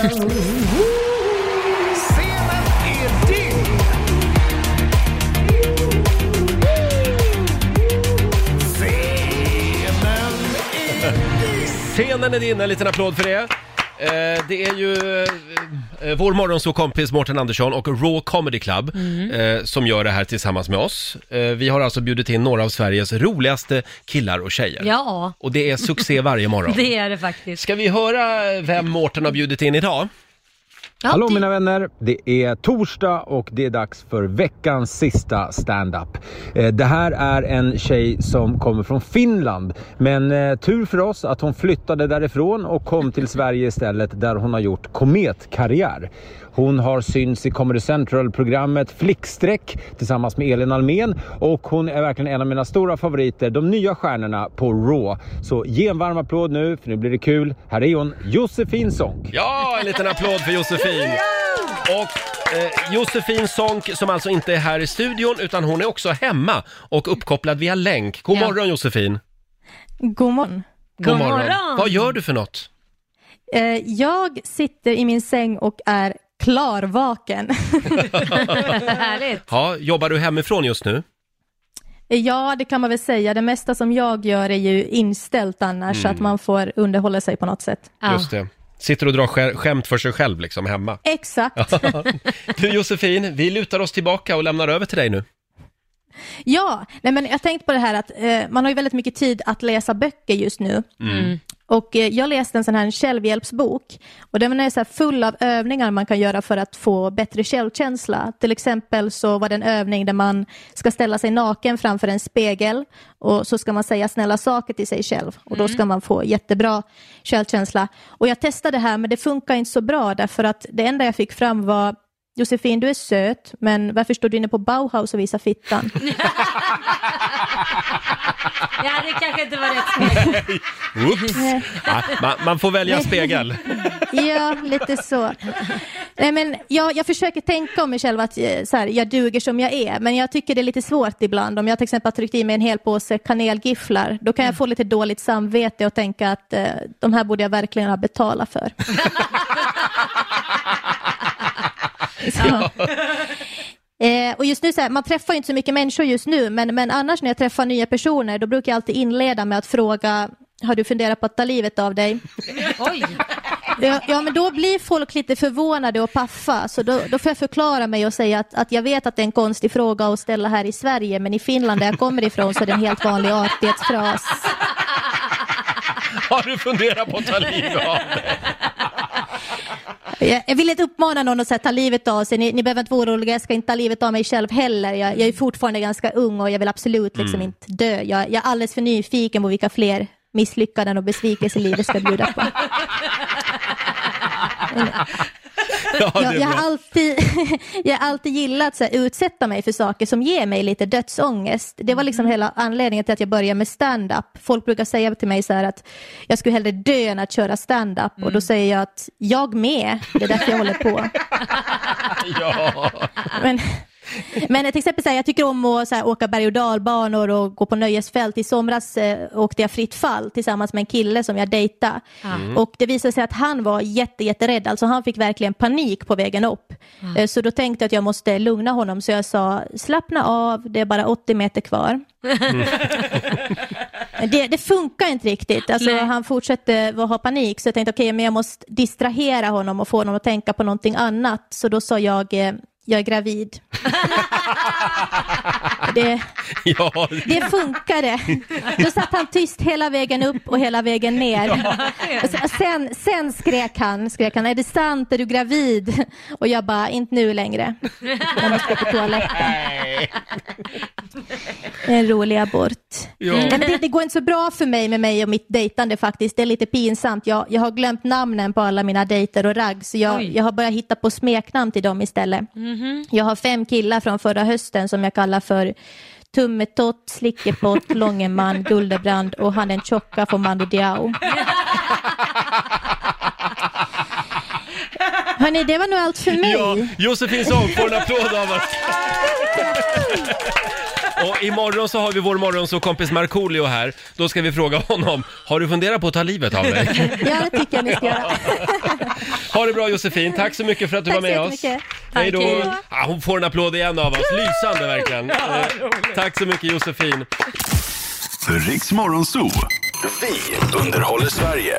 Scenen är din! Scenen är din! Scenen är din, en liten applåd för det. Eh, det är ju eh, vår morgonsåkompis Mårten Andersson och Raw Comedy Club eh, som gör det här tillsammans med oss. Eh, vi har alltså bjudit in några av Sveriges roligaste killar och tjejer. Ja, Och det är succé varje morgon. det är det faktiskt. Ska vi höra vem Mårten har bjudit in idag? Ja, Hallå det- mina vänner! Det är torsdag och det är dags för veckans sista stand-up. Eh, Det här är en tjej som kommer från Finland. Men eh, tur för oss att hon flyttade därifrån och kom till Sverige istället där hon har gjort kometkarriär. Hon har synts i Comedy Central-programmet Flickstreck tillsammans med Elin Almen och hon är verkligen en av mina stora favoriter, de nya stjärnorna på Raw. Så ge en varm applåd nu för nu blir det kul. Här är hon, Josefin Sonck. Ja, en liten applåd för Josefin! Och eh, Josefin Sonck som alltså inte är här i studion utan hon är också hemma och uppkopplad via länk. God Ja. morgon Josefin! God morgon. God morgon. Vad gör du för något? Eh, jag sitter i min säng och är klarvaken. Härligt. Ja, jobbar du hemifrån just nu? ja, det kan man väl säga. Det mesta som jag gör är ju inställt annars, så att man får underhålla sig på något sätt. Ja. Just det. Sitter och drar skä- skämt för sig själv liksom hemma. Exakt. Du Josefin, vi lutar oss tillbaka och lämnar över till dig nu. Ja, nej men jag tänkte på det här att eh, man har ju väldigt mycket tid att läsa böcker just nu. Och eh, jag läste en sån här självhjälpsbok och den är så full av övningar man kan göra för att få bättre självkänsla. Till exempel så var det en övning där man ska ställa sig naken framför en spegel och så ska man säga snälla saker till sig själv och då ska man få jättebra självkänsla. Och jag testade det här men det funkar inte så bra därför att det enda jag fick fram var Josefin, du är söt, men varför står du inne på Bauhaus och visar fittan? Ja, det kanske inte var rätt spegel. Oops. Ja, man, man får välja spegel. Ja, lite så. Nej, men jag, jag försöker tänka om mig själv att eh, så här, jag duger som jag är, men jag tycker det är lite svårt ibland. Om jag till exempel har tryckt i mig en hel påse kanelgifflar, då kan jag få lite dåligt samvete och tänka att eh, de här borde jag verkligen ha betalat för. Så. Eh, och just nu, så här, man träffar ju inte så mycket människor just nu, men, men annars när jag träffar nya personer, då brukar jag alltid inleda med att fråga, har du funderat på att ta livet av dig? Oj. Ja, ja, men då blir folk lite förvånade och paffa, så då, då får jag förklara mig och säga att, att jag vet att det är en konstig fråga att ställa här i Sverige, men i Finland där jag kommer ifrån så är det en helt vanlig artighetsfras. Har du funderat på att ta livet av dig? Jag, vill inte uppmana någon att här, ta livet av sig, ni, ni behöver inte vara oroliga, jag ska inte ta livet av mig själv heller. Jag, jag är fortfarande ganska ung och jag vill absolut liksom inte dö. Jag, jag är alldeles för nyfiken på vilka fler misslyckanden och besvikelser livet ska bjuda på. Ja, Jag, jag, har alltid, jag har alltid gillat att utsätta mig för saker som ger mig lite dödsångest. Det var liksom hela anledningen till att jag började med stand-up. Folk brukar säga till mig så här att jag skulle hellre dö än att köra stand-up. Och då säger jag att jag med, det är därför jag håller på. Ja. Men, men till exempel, så här, jag tycker om att så här, åka berg och dalbanor och gå på nöjesfält. I somras eh, åkte jag fritt fall tillsammans med en kille som jag dejtade. Och det visade sig att han var jätte, jätterädd. Alltså han fick verkligen panik på vägen upp. Eh, så då tänkte jag att jag måste lugna honom. Så jag sa, slappna av, det är bara 80 meter kvar. Men det, det funkar inte riktigt. Alltså, Nej. han fortsätter ha panik. Så jag tänkte, okej, men jag måste distrahera honom och få honom att tänka på någonting annat. Så då sa jag, eh, jag är gravid. det, Ja, det funkade. Då satt han tyst hela vägen upp och hela vägen ner. Sen- sen, sen skrek han, skrek han, är det sant, är du gravid? Och jag bara, inte nu längre. Jag måste gå på toaletten. En rolig abort. Ja. Men det, det går inte så bra för mig med mig och mitt dejtande faktiskt. Det är lite pinsamt. Jag, jag har glömt namnen på alla mina dejter och ragg, så jag, jag har börjat hitta på smeknamn till dem istället. Jag har fem killar från förra hösten som jag kallar för Tummetott, Slickepott, Långeman, Guldebrand och han den tjocka från Mando Diao. Hörni, det var nog allt för mig. ja. Josefin Sonck får en applåd av oss. Och imorgon så har vi vår morgonsåkompis Markoolio här. Då ska vi fråga honom, har du funderat på att ta livet av dig? Ja, det tycker jag ni ska göra. Ha det bra Josefin, tack så mycket för att du Tack var så med oss. jättemycket. Hej då! Tack, hej då. Ja, hon får en applåd igen av oss, lysande verkligen. Eh, tack så mycket Josefin. Riks Morgonzoo. Vi underhåller Sverige.